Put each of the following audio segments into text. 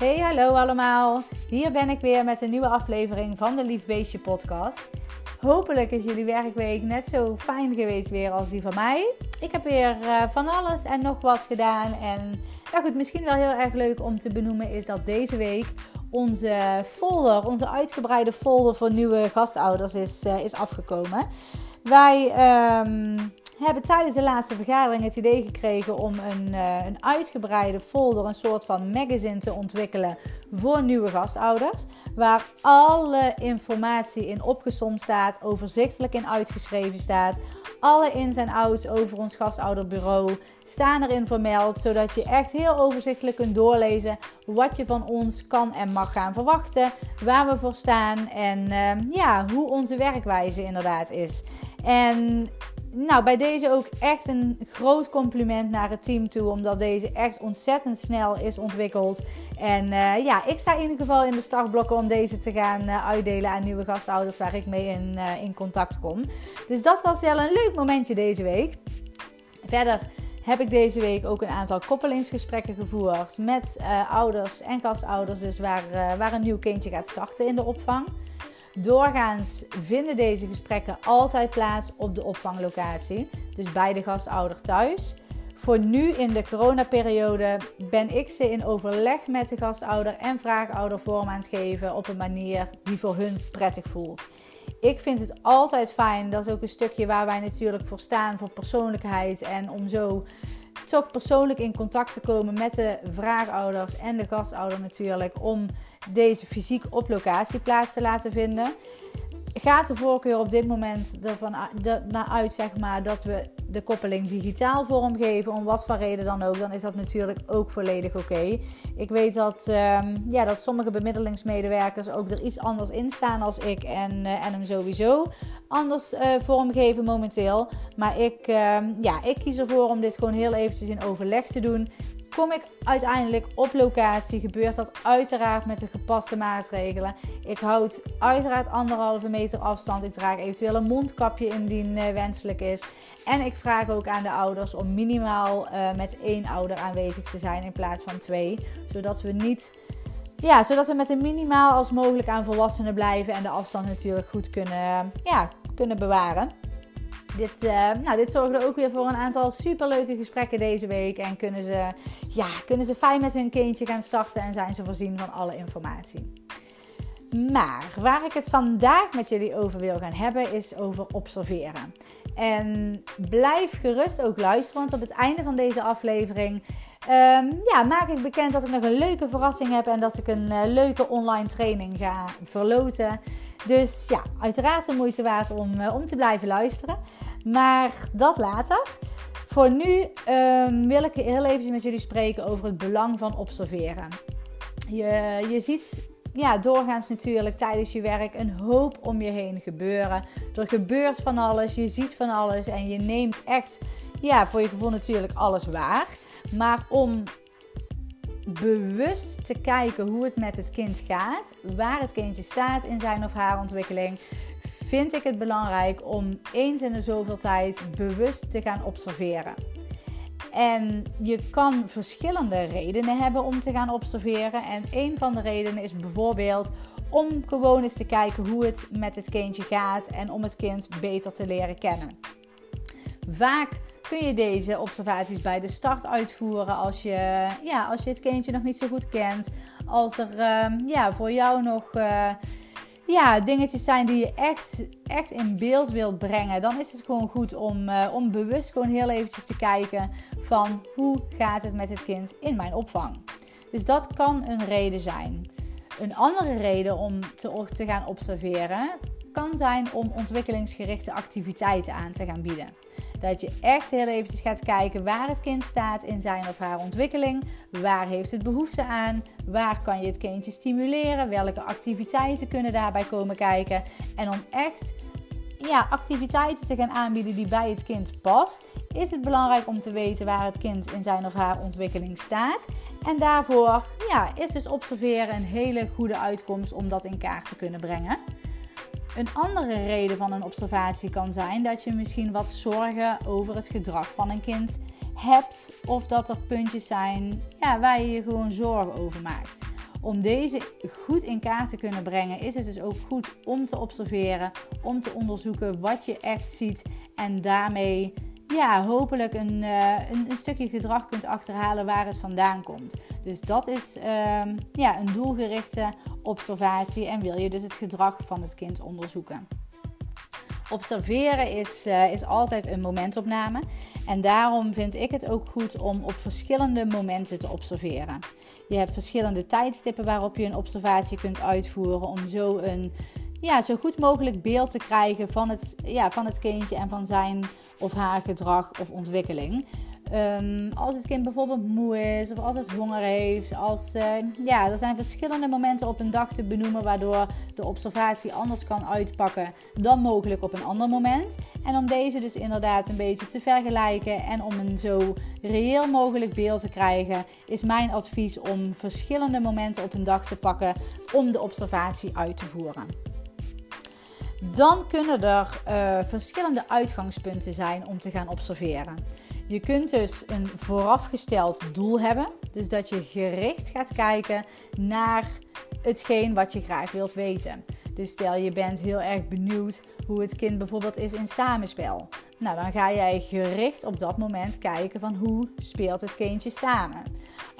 Hey, hallo allemaal. Hier ben ik weer met een nieuwe aflevering van de Lief Beestje podcast. Hopelijk is jullie werkweek net zo fijn geweest weer als die van mij. Ik heb weer uh, van alles en nog wat gedaan. En nou goed, misschien wel heel erg leuk om te benoemen is dat deze week onze folder, onze uitgebreide folder voor nieuwe gastouders is, uh, is afgekomen. Wij um, hebben tijdens de laatste vergadering het idee gekregen om een, uh, een uitgebreide folder, een soort van magazine te ontwikkelen voor nieuwe gastouders. Waar alle informatie in opgesomd staat, overzichtelijk in uitgeschreven staat. Alle ins en outs over ons gastouderbureau staan erin vermeld, zodat je echt heel overzichtelijk kunt doorlezen wat je van ons kan en mag gaan verwachten, waar we voor staan en uh, ja, hoe onze werkwijze inderdaad is. En nou, bij deze ook echt een groot compliment naar het team toe. Omdat deze echt ontzettend snel is ontwikkeld. En uh, ja, ik sta in ieder geval in de startblokken om deze te gaan uh, uitdelen aan nieuwe gastouders waar ik mee in, uh, in contact kom. Dus dat was wel een leuk momentje deze week. Verder heb ik deze week ook een aantal koppelingsgesprekken gevoerd met ouders en gastouders. Dus waar, waar een nieuw kindje gaat starten in de opvang. Doorgaans vinden deze gesprekken altijd plaats op de opvanglocatie, dus bij de gastouder thuis. Voor nu in de coronaperiode ben ik ze in overleg met de gastouder en vraagouder vorm aan het geven op een manier die voor hun prettig voelt. Ik vind het altijd fijn, dat is ook een stukje waar wij natuurlijk voor staan, voor persoonlijkheid en om zo toch persoonlijk in contact te komen met de vraagouders en de gastouder natuurlijk, om deze fysiek op locatie plaats te laten vinden. Gaat de voorkeur op dit moment ervan naar uit zeg maar, dat we de koppeling digitaal vormgeven, om wat voor reden dan ook, dan is dat natuurlijk ook volledig oké. Ik weet dat, um, ja, dat sommige bemiddelingsmedewerkers ook er iets anders in staan als ik en, uh, en hem sowieso anders uh, vormgeven momenteel. Maar ik, uh, ja, ik kies ervoor om dit gewoon heel eventjes in overleg te doen. Kom ik uiteindelijk op locatie, gebeurt dat uiteraard met de gepaste maatregelen. Ik houd uiteraard anderhalve meter afstand. Ik draag eventueel een mondkapje indien uh, wenselijk is. En ik vraag ook aan de ouders om minimaal uh, met één ouder aanwezig te zijn in plaats van twee. Zodat we niet ja, zodat we met een minimaal als mogelijk aan volwassenen blijven en de afstand natuurlijk goed kunnen, ja, kunnen bewaren. Dit, uh, nou, dit zorgde ook weer voor een aantal superleuke gesprekken deze week. En kunnen ze, ja, kunnen ze fijn met hun kindje gaan starten en zijn ze voorzien van alle informatie. Maar waar ik het vandaag met jullie over wil gaan hebben, is over observeren. En blijf gerust ook luisteren, want op het einde van deze aflevering um, ja, maak ik bekend dat ik nog een leuke verrassing heb en dat ik een uh, leuke online training ga verloten. Dus ja, uiteraard de moeite waard om, uh, om te blijven luisteren. Maar dat later. Voor nu um, wil ik heel even met jullie spreken over het belang van observeren. Je, je ziet ja, doorgaans natuurlijk tijdens je werk een hoop om je heen gebeuren. Er gebeurt van alles, je ziet van alles en je neemt echt, ja, voor je gevoel natuurlijk alles waar. Maar om bewust te kijken hoe het met het kind gaat, waar het kindje staat in zijn of haar ontwikkeling, vind ik het belangrijk om eens in de zoveel tijd bewust te gaan observeren. En je kan verschillende redenen hebben om te gaan observeren. En een van de redenen is bijvoorbeeld om gewoon eens te kijken hoe het met het kindje gaat en om het kind beter te leren kennen. Vaak kun je deze observaties bij de start uitvoeren als je, ja, als je het kindje nog niet zo goed kent. Als er uh, ja, voor jou nog uh, ja, dingetjes zijn die je echt, echt in beeld wilt brengen. Dan is het gewoon goed om, uh, om bewust gewoon heel eventjes te kijken van hoe gaat het met het kind in mijn opvang. Dus dat kan een reden zijn. Een andere reden om te, te gaan observeren kan zijn om ontwikkelingsgerichte activiteiten aan te gaan bieden. Dat je echt heel eventjes gaat kijken waar het kind staat in zijn of haar ontwikkeling. Waar heeft het behoefte aan? Waar kan je het kindje stimuleren? Welke activiteiten kunnen daarbij komen kijken? En om echt ja, activiteiten te gaan aanbieden die bij het kind past, is het belangrijk om te weten waar het kind in zijn of haar ontwikkeling staat. En daarvoor ja, is dus observeren een hele goede uitkomst om dat in kaart te kunnen brengen. Een andere reden van een observatie kan zijn dat je misschien wat zorgen over het gedrag van een kind hebt. Of dat er puntjes zijn ja, waar je je gewoon zorgen over maakt. Om deze goed in kaart te kunnen brengen, is het dus ook goed om te observeren, om te onderzoeken wat je echt ziet en daarmee ja, hopelijk een, uh, een, stukje gedrag kunt achterhalen waar het vandaan komt. Dus dat is uh, ja, een doelgerichte observatie en wil je dus het gedrag van het kind onderzoeken. Observeren is, uh, is altijd een momentopname en daarom vind ik het ook goed om op verschillende momenten te observeren. Je hebt verschillende tijdstippen waarop je een observatie kunt uitvoeren om zo een ja, zo goed mogelijk beeld te krijgen van het, ja, van het kindje en van zijn of haar gedrag of ontwikkeling. Ehm, als het kind bijvoorbeeld moe is of als het honger heeft. Als, uh, ja, er zijn verschillende momenten op een dag te benoemen waardoor de observatie anders kan uitpakken dan mogelijk op een ander moment. En om deze dus inderdaad een beetje te vergelijken en om een zo reëel mogelijk beeld te krijgen, is mijn advies om verschillende momenten op een dag te pakken om de observatie uit te voeren. Dan kunnen er uh, verschillende uitgangspunten zijn om te gaan observeren. Je kunt dus een voorafgesteld doel hebben. Dus dat je gericht gaat kijken naar hetgeen wat je graag wilt weten. Dus stel je bent heel erg benieuwd hoe het kind bijvoorbeeld is in samenspel. Nou, dan ga jij gericht op dat moment kijken van hoe speelt het kindje samen.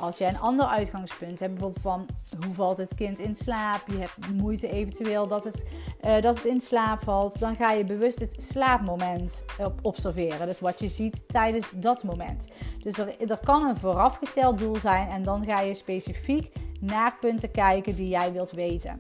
Als jij een ander uitgangspunt hebt, bijvoorbeeld van hoe valt het kind in slaap, je hebt moeite eventueel dat het, uh, dat het in slaap valt, dan ga je bewust het slaapmoment observeren. Dus wat je ziet tijdens dat moment. Dus er, er kan een voorafgesteld doel zijn en dan ga je specifiek naar punten kijken die jij wilt weten.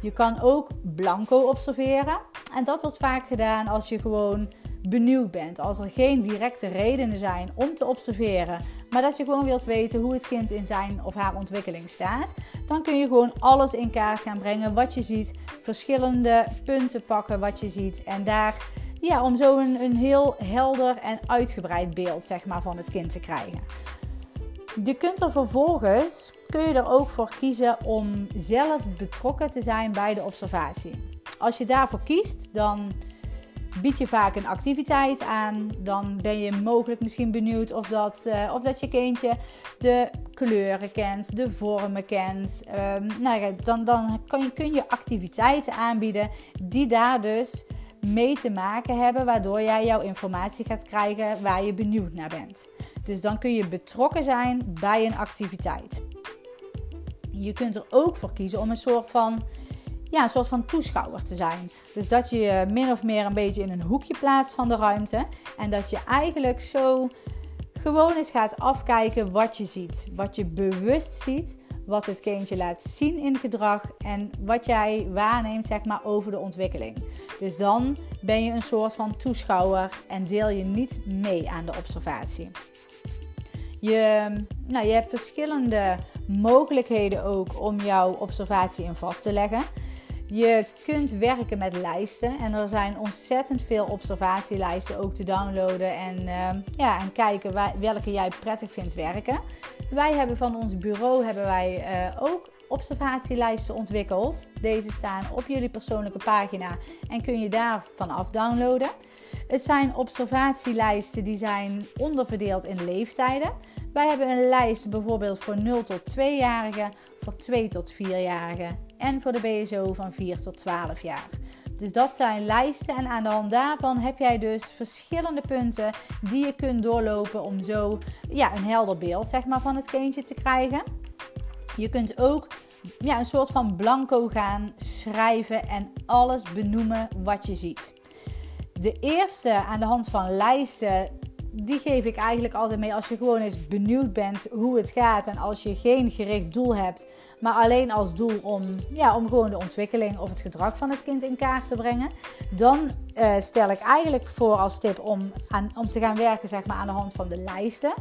Je kan ook blanco observeren. En dat wordt vaak gedaan als je gewoon benieuwd bent. Als er geen directe redenen zijn om te observeren, maar dat je gewoon wilt weten hoe het kind in zijn of haar ontwikkeling staat, dan kun je gewoon alles in kaart gaan brengen wat je ziet, verschillende punten pakken wat je ziet en daar ja, om zo een, een heel helder en uitgebreid beeld zeg maar, van het kind te krijgen. Je kunt er vervolgens kun je er ook voor kiezen om zelf betrokken te zijn bij de observatie. Als je daarvoor kiest, dan bied je vaak een activiteit aan. Dan ben je mogelijk misschien benieuwd of dat, uh, of dat je kindje de kleuren kent, de vormen kent. Um, nou dan dan je, kun je activiteiten aanbieden die daar dus mee te maken hebben, waardoor jij jouw informatie gaat krijgen waar je benieuwd naar bent. Dus dan kun je betrokken zijn bij een activiteit. Je kunt er ook voor kiezen om een soort van, ja, een soort van toeschouwer te zijn. Dus dat je je min of meer een beetje in een hoekje plaatst van de ruimte. En dat je eigenlijk zo gewoon eens gaat afkijken wat je ziet. Wat je bewust ziet. Wat het kindje laat zien in gedrag. En wat jij waarneemt zeg maar, over de ontwikkeling. Dus dan ben je een soort van toeschouwer en deel je niet mee aan de observatie. Je, nou, je hebt verschillende mogelijkheden ook om jouw observatie in vast te leggen. Je kunt werken met lijsten en er zijn ontzettend veel observatielijsten ook te downloaden en, uh, ja, en kijken welke jij prettig vindt werken. Wij hebben van ons bureau hebben wij uh, ook observatielijsten ontwikkeld. Deze staan op jullie persoonlijke pagina en kun je daar vanaf downloaden. Het zijn observatielijsten die zijn onderverdeeld in leeftijden. Wij hebben een lijst bijvoorbeeld voor 0 tot 2-jarigen, voor 2 tot 4-jarigen en voor de BSO van 4 tot 12 jaar. Dus dat zijn lijsten en aan de hand daarvan heb jij dus verschillende punten die je kunt doorlopen om zo ja, een helder beeld zeg maar, van het kindje te krijgen. Je kunt ook ja, een soort van blanco gaan schrijven en alles benoemen wat je ziet. De eerste aan de hand van lijsten die geef ik eigenlijk altijd mee als je gewoon eens benieuwd bent hoe het gaat. En als je geen gericht doel hebt, maar alleen als doel om, ja, om gewoon de ontwikkeling of het gedrag van het kind in kaart te brengen. Dan uh, stel ik eigenlijk voor als tip om, aan, om te gaan werken zeg maar, aan de hand van de lijsten.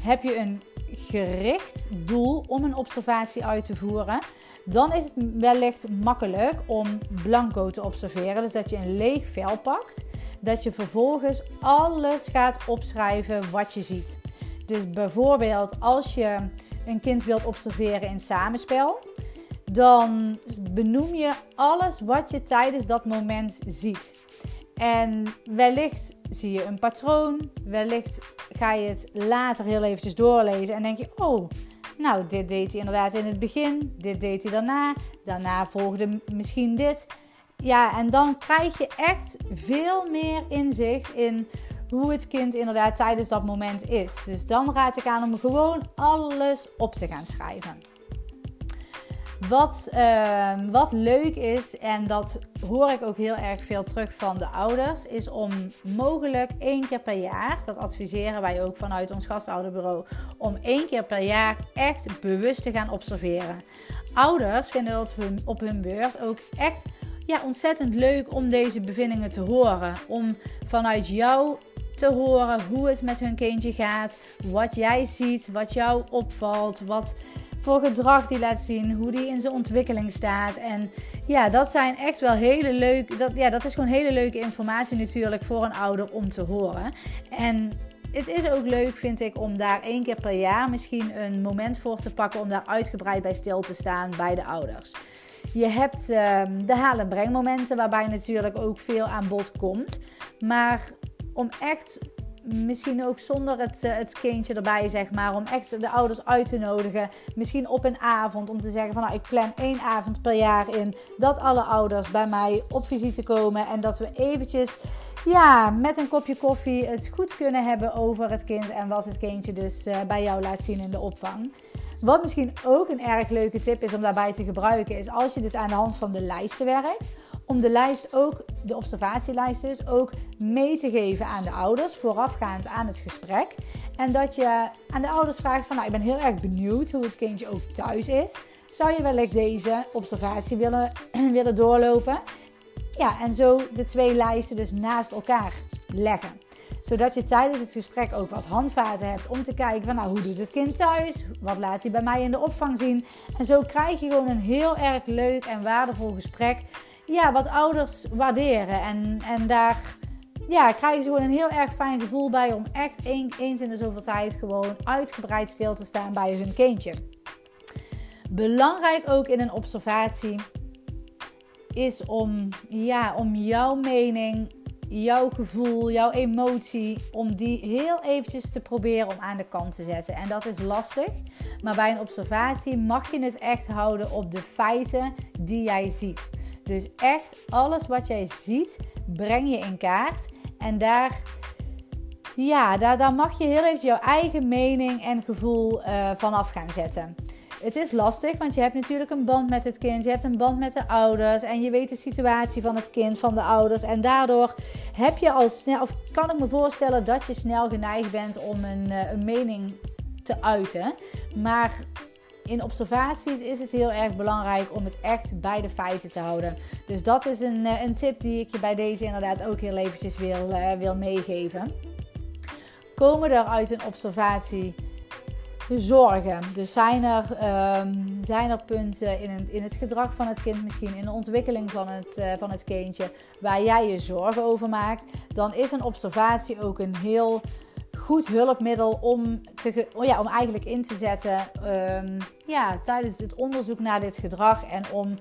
Heb je een gericht doel om een observatie uit te voeren, dan is het wellicht makkelijk om blanco te observeren. Dus dat je een leeg vel pakt dat je vervolgens alles gaat opschrijven wat je ziet. Dus bijvoorbeeld als je een kind wilt observeren in samenspel, dan benoem je alles wat je tijdens dat moment ziet. En wellicht zie je een patroon, wellicht ga je het later heel eventjes doorlezen en denk je, oh, Nou, dit deed hij inderdaad in het begin, dit deed hij daarna, daarna volgde misschien dit. Ja, en dan krijg je echt veel meer inzicht in hoe het kind inderdaad tijdens dat moment is. Dus dan raad ik aan om gewoon alles op te gaan schrijven. Wat, uh, wat leuk is, en dat hoor ik ook heel erg veel terug van de ouders, is om mogelijk één keer per jaar, dat adviseren wij ook vanuit ons gastouderbureau, om één keer per jaar echt bewust te gaan observeren. Ouders vinden het op hun, op hun beurt ook echt ja, ontzettend leuk om deze bevindingen te horen. Om vanuit jou te horen hoe het met hun kindje gaat, wat jij ziet, wat jou opvalt, wat voor gedrag die laat zien, hoe die in zijn ontwikkeling staat. En ja, dat zijn echt wel hele leuke, dat, ja, dat is gewoon hele leuke informatie natuurlijk voor een ouder om te horen. En het is ook leuk, vind ik, om daar één keer per jaar misschien een moment voor te pakken om daar uitgebreid bij stil te staan bij de ouders. Je hebt uh, de haal- en brengmomenten waarbij natuurlijk ook veel aan bod komt. Maar om echt misschien ook zonder het, eh, het kindje erbij, zeg maar. Om echt de ouders uit te nodigen. Misschien op een avond om te zeggen van nou, ik plan één avond per jaar in. Dat alle ouders bij mij op visite komen. En dat we eventjes ja, met een kopje koffie het goed kunnen hebben over het kind. En wat het kindje dus uh, bij jou laat zien in de opvang. Wat misschien ook een erg leuke tip is om daarbij te gebruiken, is als je dus aan de hand van de lijsten werkt, om de lijst ook, de observatielijst dus, ook mee te geven aan de ouders voorafgaand aan het gesprek. En dat je aan de ouders vraagt van, nou, ik ben heel erg benieuwd hoe het kindje ook thuis is. Zou je wellicht deze observatie willen, willen doorlopen? Ja, en zo de twee lijsten dus naast elkaar leggen zodat je tijdens het gesprek ook wat handvaten hebt om te kijken van nou, hoe doet het kind thuis? Wat laat hij bij mij in de opvang zien? En zo krijg je gewoon een heel erg leuk en waardevol gesprek. Ja, wat ouders waarderen. En, en daar ja, krijgen ze gewoon een heel erg fijn gevoel bij om echt eens in de zoveel tijd gewoon uitgebreid stil te staan bij hun kindje. Belangrijk ook in een observatie is om, ja, om jouw mening jouw gevoel, jouw emotie, om die heel eventjes te proberen om aan de kant te zetten. En dat is lastig, maar bij een observatie mag je het echt houden op de feiten die jij ziet. Dus echt alles wat jij ziet, breng je in kaart. En daar, ja, daar, daar mag je heel even jouw eigen mening en gevoel uh, vanaf gaan zetten. Het is lastig, want je hebt natuurlijk een band met het kind, je hebt een band met de ouders en je weet de situatie van het kind, van de ouders. En daardoor heb je al snel, of kan ik me voorstellen dat je snel geneigd bent om een, eh, een mening te uiten. Maar in observaties is het heel erg belangrijk om het echt bij de feiten te houden. Dus dat is een, eh, een tip die ik je bij deze inderdaad ook heel eventjes wil, uh, wil meegeven. Komen er uit een observatie zorgen. Dus zijn er, um, zijn er punten in in het gedrag van het kind, misschien in de ontwikkeling van het, uh, van het kindje, waar jij je zorgen over maakt, dan is een observatie ook een heel goed hulpmiddel om, te, oh ja, om eigenlijk in te zetten um, ja, tijdens het onderzoek naar dit gedrag en om,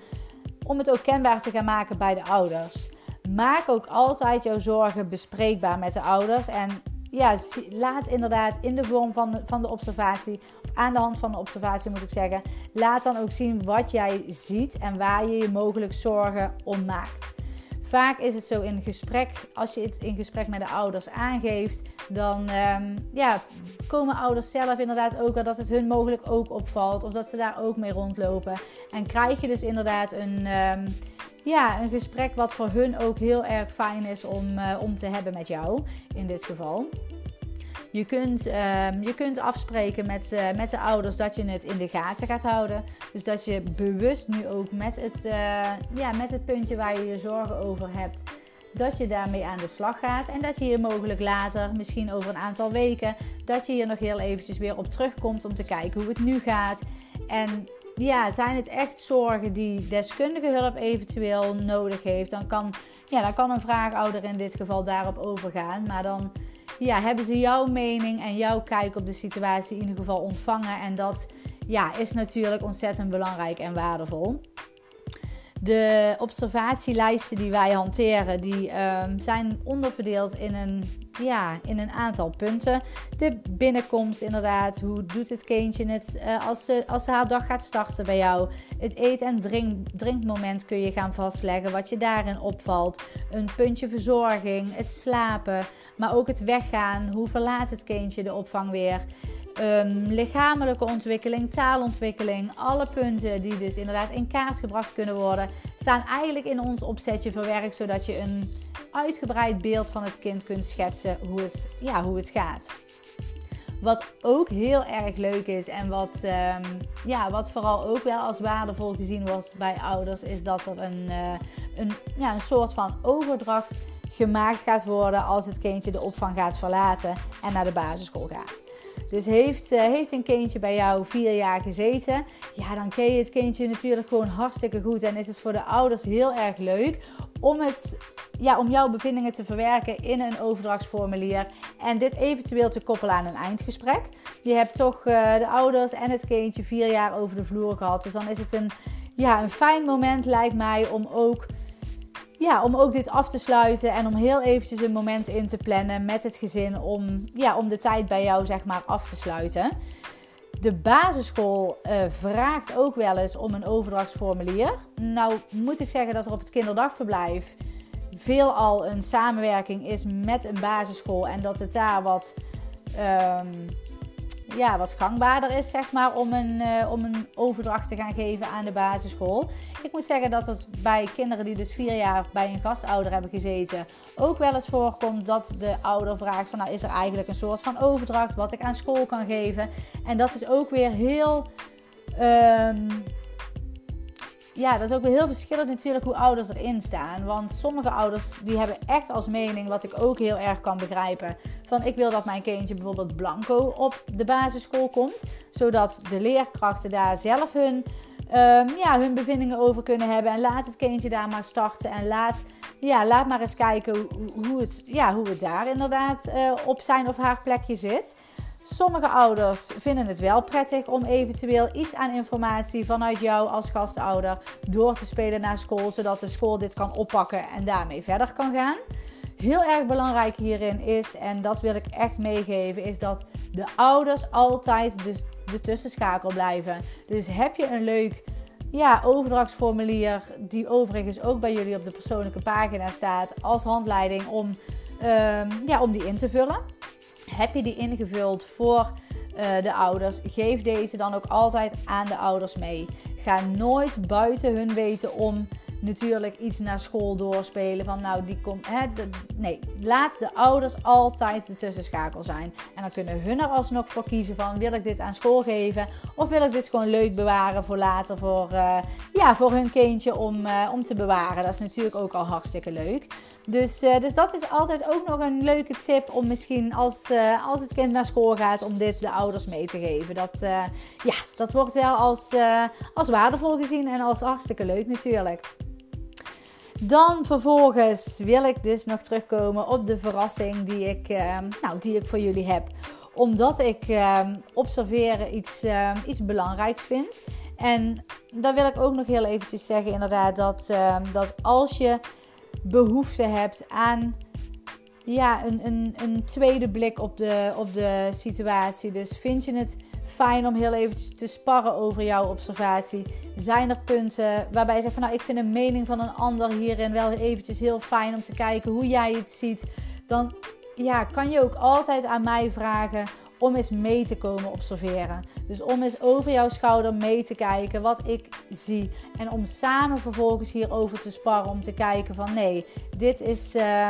om het ook kenbaar te gaan maken bij de ouders. Maak ook altijd jouw zorgen bespreekbaar met de ouders en ja, laat inderdaad in de vorm van de, van de observatie, of aan de hand van de observatie moet ik zeggen, laat dan ook zien wat jij ziet en waar je je mogelijk zorgen om maakt. Vaak is het zo in gesprek, als je het in gesprek met de ouders aangeeft, dan um, ja, komen ouders zelf inderdaad ook wel dat het hun mogelijk ook opvalt of dat ze daar ook mee rondlopen. En krijg je dus inderdaad een. Um, ja, een gesprek wat voor hun ook heel erg fijn is om, uh, om te hebben met jou in dit geval. Je kunt, uh, je kunt afspreken met, uh, met de ouders dat je het in de gaten gaat houden. Dus dat je bewust nu ook met het, uh, ja, met het puntje waar je je zorgen over hebt, dat je daarmee aan de slag gaat. En dat je hier mogelijk later, misschien over een aantal weken, dat je hier nog heel eventjes weer op terugkomt om te kijken hoe het nu gaat. En ja, zijn het echt zorgen die deskundige hulp eventueel nodig heeft, dan kan, ja, dan kan een vraagouder in dit geval daarop overgaan. Maar dan ja, hebben ze jouw mening en jouw kijk op de situatie in ieder geval ontvangen. En dat ja, is natuurlijk ontzettend belangrijk en waardevol. De observatielijsten die wij hanteren, die ehm, zijn onderverdeeld in een, ja, in een aantal punten. De binnenkomst inderdaad, hoe doet het kindje het uh, als, ze, als haar dag gaat starten bij jou. Het eet- en drink, drinkmoment kun je gaan vastleggen, wat je daarin opvalt. Een puntje verzorging, het slapen, maar ook het weggaan. Hoe verlaat het kindje de opvang weer? Um, lichamelijke ontwikkeling, taalontwikkeling, alle punten die dus inderdaad in kaart gebracht kunnen worden, staan eigenlijk in ons opzetje verwerkt, zodat je een uitgebreid beeld van het kind kunt schetsen hoe het, ja, hoe het gaat. Wat ook heel erg leuk is en wat, um, ja, wat vooral ook wel als waardevol gezien wordt bij ouders, is dat er een, uh, een, ja, een soort van overdracht gemaakt gaat worden als het kindje de opvang gaat verlaten en naar de basisschool gaat. Dus heeft, uh, heeft een kindje bij jou vier jaar gezeten, ja, dan ken je het kindje natuurlijk gewoon hartstikke goed. En is het voor de ouders heel erg leuk om, het, ja, om jouw bevindingen te verwerken in een overdrachtsformulier. En dit eventueel te koppelen aan een eindgesprek. Je hebt toch uh, de ouders en het kindje vier jaar over de vloer gehad. Dus dan is het een, ja, een fijn moment, lijkt mij, om ook ja, om ook dit af te sluiten en om heel eventjes een moment in te plannen met het gezin om, ja, om de tijd bij jou zeg maar af te sluiten. De basisschool uh, vraagt ook wel eens om een overdrachtsformulier. Nou moet ik zeggen dat er op het kinderdagverblijf veelal een samenwerking is met een basisschool en dat het daar wat um, ja, wat gangbaarder is, zeg maar, om een, uh, om een overdracht te gaan geven aan de basisschool. Ik moet zeggen dat het bij kinderen die dus vier jaar bij een gastouder hebben gezeten, ook wel eens voorkomt dat de ouder vraagt van, nou, is er eigenlijk een soort van overdracht wat ik aan school kan geven? En dat is ook weer heel... Um, ja, dat is ook weer heel verschillend natuurlijk hoe ouders erin staan. Want sommige ouders die hebben echt als mening, wat ik ook heel erg kan begrijpen, van ik wil dat mijn kindje bijvoorbeeld blanco op de basisschool komt. Zodat de leerkrachten daar zelf hun, um, ja, hun bevindingen over kunnen hebben. En laat het kindje daar maar starten. En laat, ja, laat maar eens kijken hoe, het, ja, hoe het daar inderdaad uh, op zijn of haar plekje zit. Sommige ouders vinden het wel prettig om eventueel iets aan informatie vanuit jou als gastouder door te spelen naar school, zodat de school dit kan oppakken en daarmee verder kan gaan. Heel erg belangrijk hierin is, en dat wil ik echt meegeven, is dat de ouders altijd de, de tussenschakel blijven. Dus heb je een leuk ja, overdrachtsformulier, die overigens ook bij jullie op de persoonlijke pagina staat, als handleiding om, um, ja, om die in te vullen. Heb je die ingevuld voor uh, de ouders? Geef deze dan ook altijd aan de ouders mee. Ga nooit buiten hun weten om natuurlijk iets naar school doorspelen. Van nou, die komt. Nee, laat de ouders altijd de tussenschakel zijn. En dan kunnen hun er alsnog voor kiezen van wil ik dit aan school geven? Of wil ik dit gewoon leuk bewaren voor later voor, uh, ja, voor hun kindje om, uh, om te bewaren. Dat is natuurlijk ook al hartstikke leuk. Dus, uh, dus dat is altijd ook nog een leuke tip om misschien als, uh, als het kind naar school gaat, om dit de ouders mee te geven. Dat, uh, ja, dat wordt wel als, als waardevol gezien en als hartstikke leuk natuurlijk. Dan vervolgens wil ik dus nog terugkomen op de verrassing die ik, nou, die ik voor jullie heb. Omdat ik observeren iets, iets belangrijks vind. En dan wil ik ook nog heel eventjes zeggen inderdaad dat, dat als je behoefte hebt aan ja, een, een, een tweede blik op de, op de situatie. Dus vind je het fijn om heel even te sparren over jouw observatie? Zijn er punten waarbij je zegt van nou ik vind een mening van een ander hierin wel eventjes heel fijn om te kijken hoe jij het ziet? Dan ja, kan je ook altijd aan mij vragen om eens mee te komen observeren. Dus om eens over jouw schouder mee te kijken wat ik zie. En om samen vervolgens hierover te sparren. Om te kijken van nee, dit is, uh,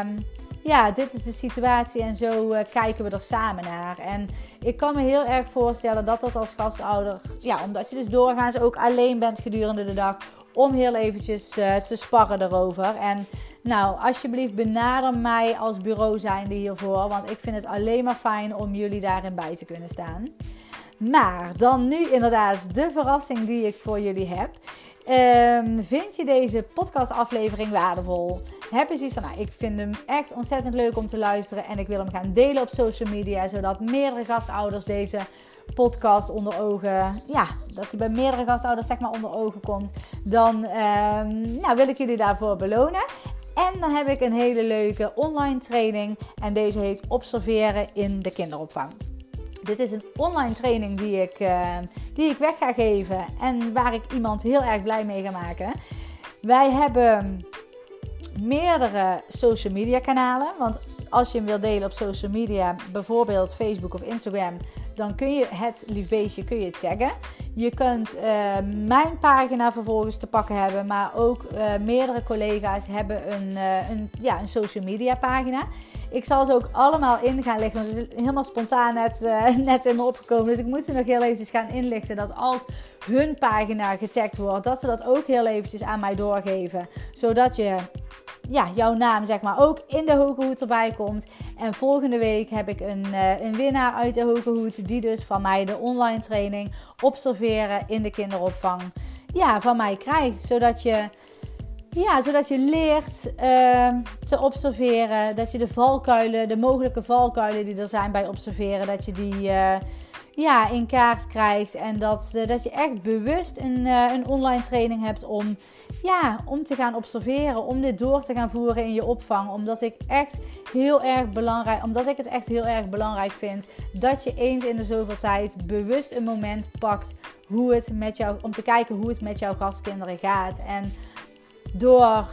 ja, dit is de situatie en zo uh, kijken we er samen naar. En ik kan me heel erg voorstellen dat dat als gastouder, ja, omdat je dus doorgaans ook alleen bent gedurende de dag om heel eventjes uh, te sparren erover. En nou, alsjeblieft benader mij als bureau zijnde hiervoor, want ik vind het alleen maar fijn om jullie daarin bij te kunnen staan. Maar dan nu inderdaad de verrassing die ik voor jullie heb. Um, vind je deze podcastaflevering waardevol? Heb je zoiets van, nou, ik vind hem echt ontzettend leuk om te luisteren en ik wil hem gaan delen op social media, zodat meerdere gastouders deze podcast onder ogen, ja, dat hij bij meerdere gastouders zeg maar onder ogen komt, dan um, nou, wil ik jullie daarvoor belonen. En dan heb ik een hele leuke online training en deze heet Observeren in de kinderopvang. Dit is een online training die ik, uh, die ik weg ga geven en waar ik iemand heel erg blij mee ga maken. Wij hebben meerdere social media kanalen. Want als je hem wil delen op social media, bijvoorbeeld Facebook of Instagram, dan kun je het liefbeestje kun je taggen. Je kunt uh, mijn pagina vervolgens te pakken hebben, maar ook uh, meerdere collega's hebben een, uh, een, ja, een social media pagina. Ik zal ze ook allemaal in gaan lichten. Want het is helemaal spontaan net, net in me opgekomen. Dus ik moet ze nog heel eventjes gaan inlichten. Dat als hun pagina getagd wordt, dat ze dat ook heel eventjes aan mij doorgeven. Zodat je ja, jouw naam zeg maar ook in de Hoge Hoed erbij komt. En volgende week heb ik een, uh, een winnaar uit de Hoge Hoed die dus van mij de online training observeren in de kinderopvang ja, van mij krijgt. Zodat je, ja, zodat je leert uh, te observeren. Dat je de valkuilen, de mogelijke valkuilen die er zijn bij observeren, dat je die... Uh, ja, in kaart krijgt. En dat, uh, dat je echt bewust een, uh, een online training hebt om, ja, om te gaan observeren. Om dit door te gaan voeren in je opvang. Omdat ik echt heel erg belangrijk, omdat ik het echt heel erg belangrijk vind dat je eens in de zoveel tijd bewust een moment pakt hoe het met jou, om te kijken hoe het met jouw gastkinderen gaat. En door,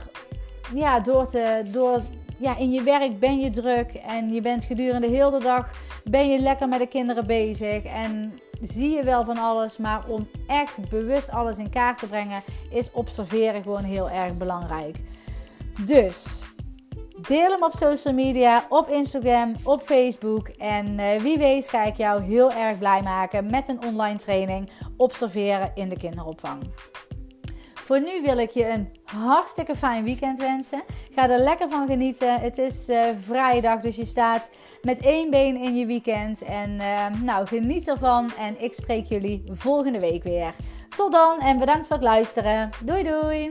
ja, door te, door, ja, in je werk ben je druk en je bent gedurende heel de dag ben je lekker met de kinderen bezig en zie je wel van alles. Maar om echt bewust alles in kaart te brengen, is observeren gewoon heel erg belangrijk. Dus deel hem op social media, op Instagram, op Facebook. En uh, wie weet ga ik jou heel erg blij maken met een online training observeren in de kinderopvang. Voor nu wil ik je een hartstikke fijn weekend wensen. Ga er lekker van genieten. Het is uh, vrijdag, dus je staat met één been in je weekend. En uh, nou, geniet ervan. En ik spreek jullie volgende week weer. Tot dan en bedankt voor het luisteren. Doei doei!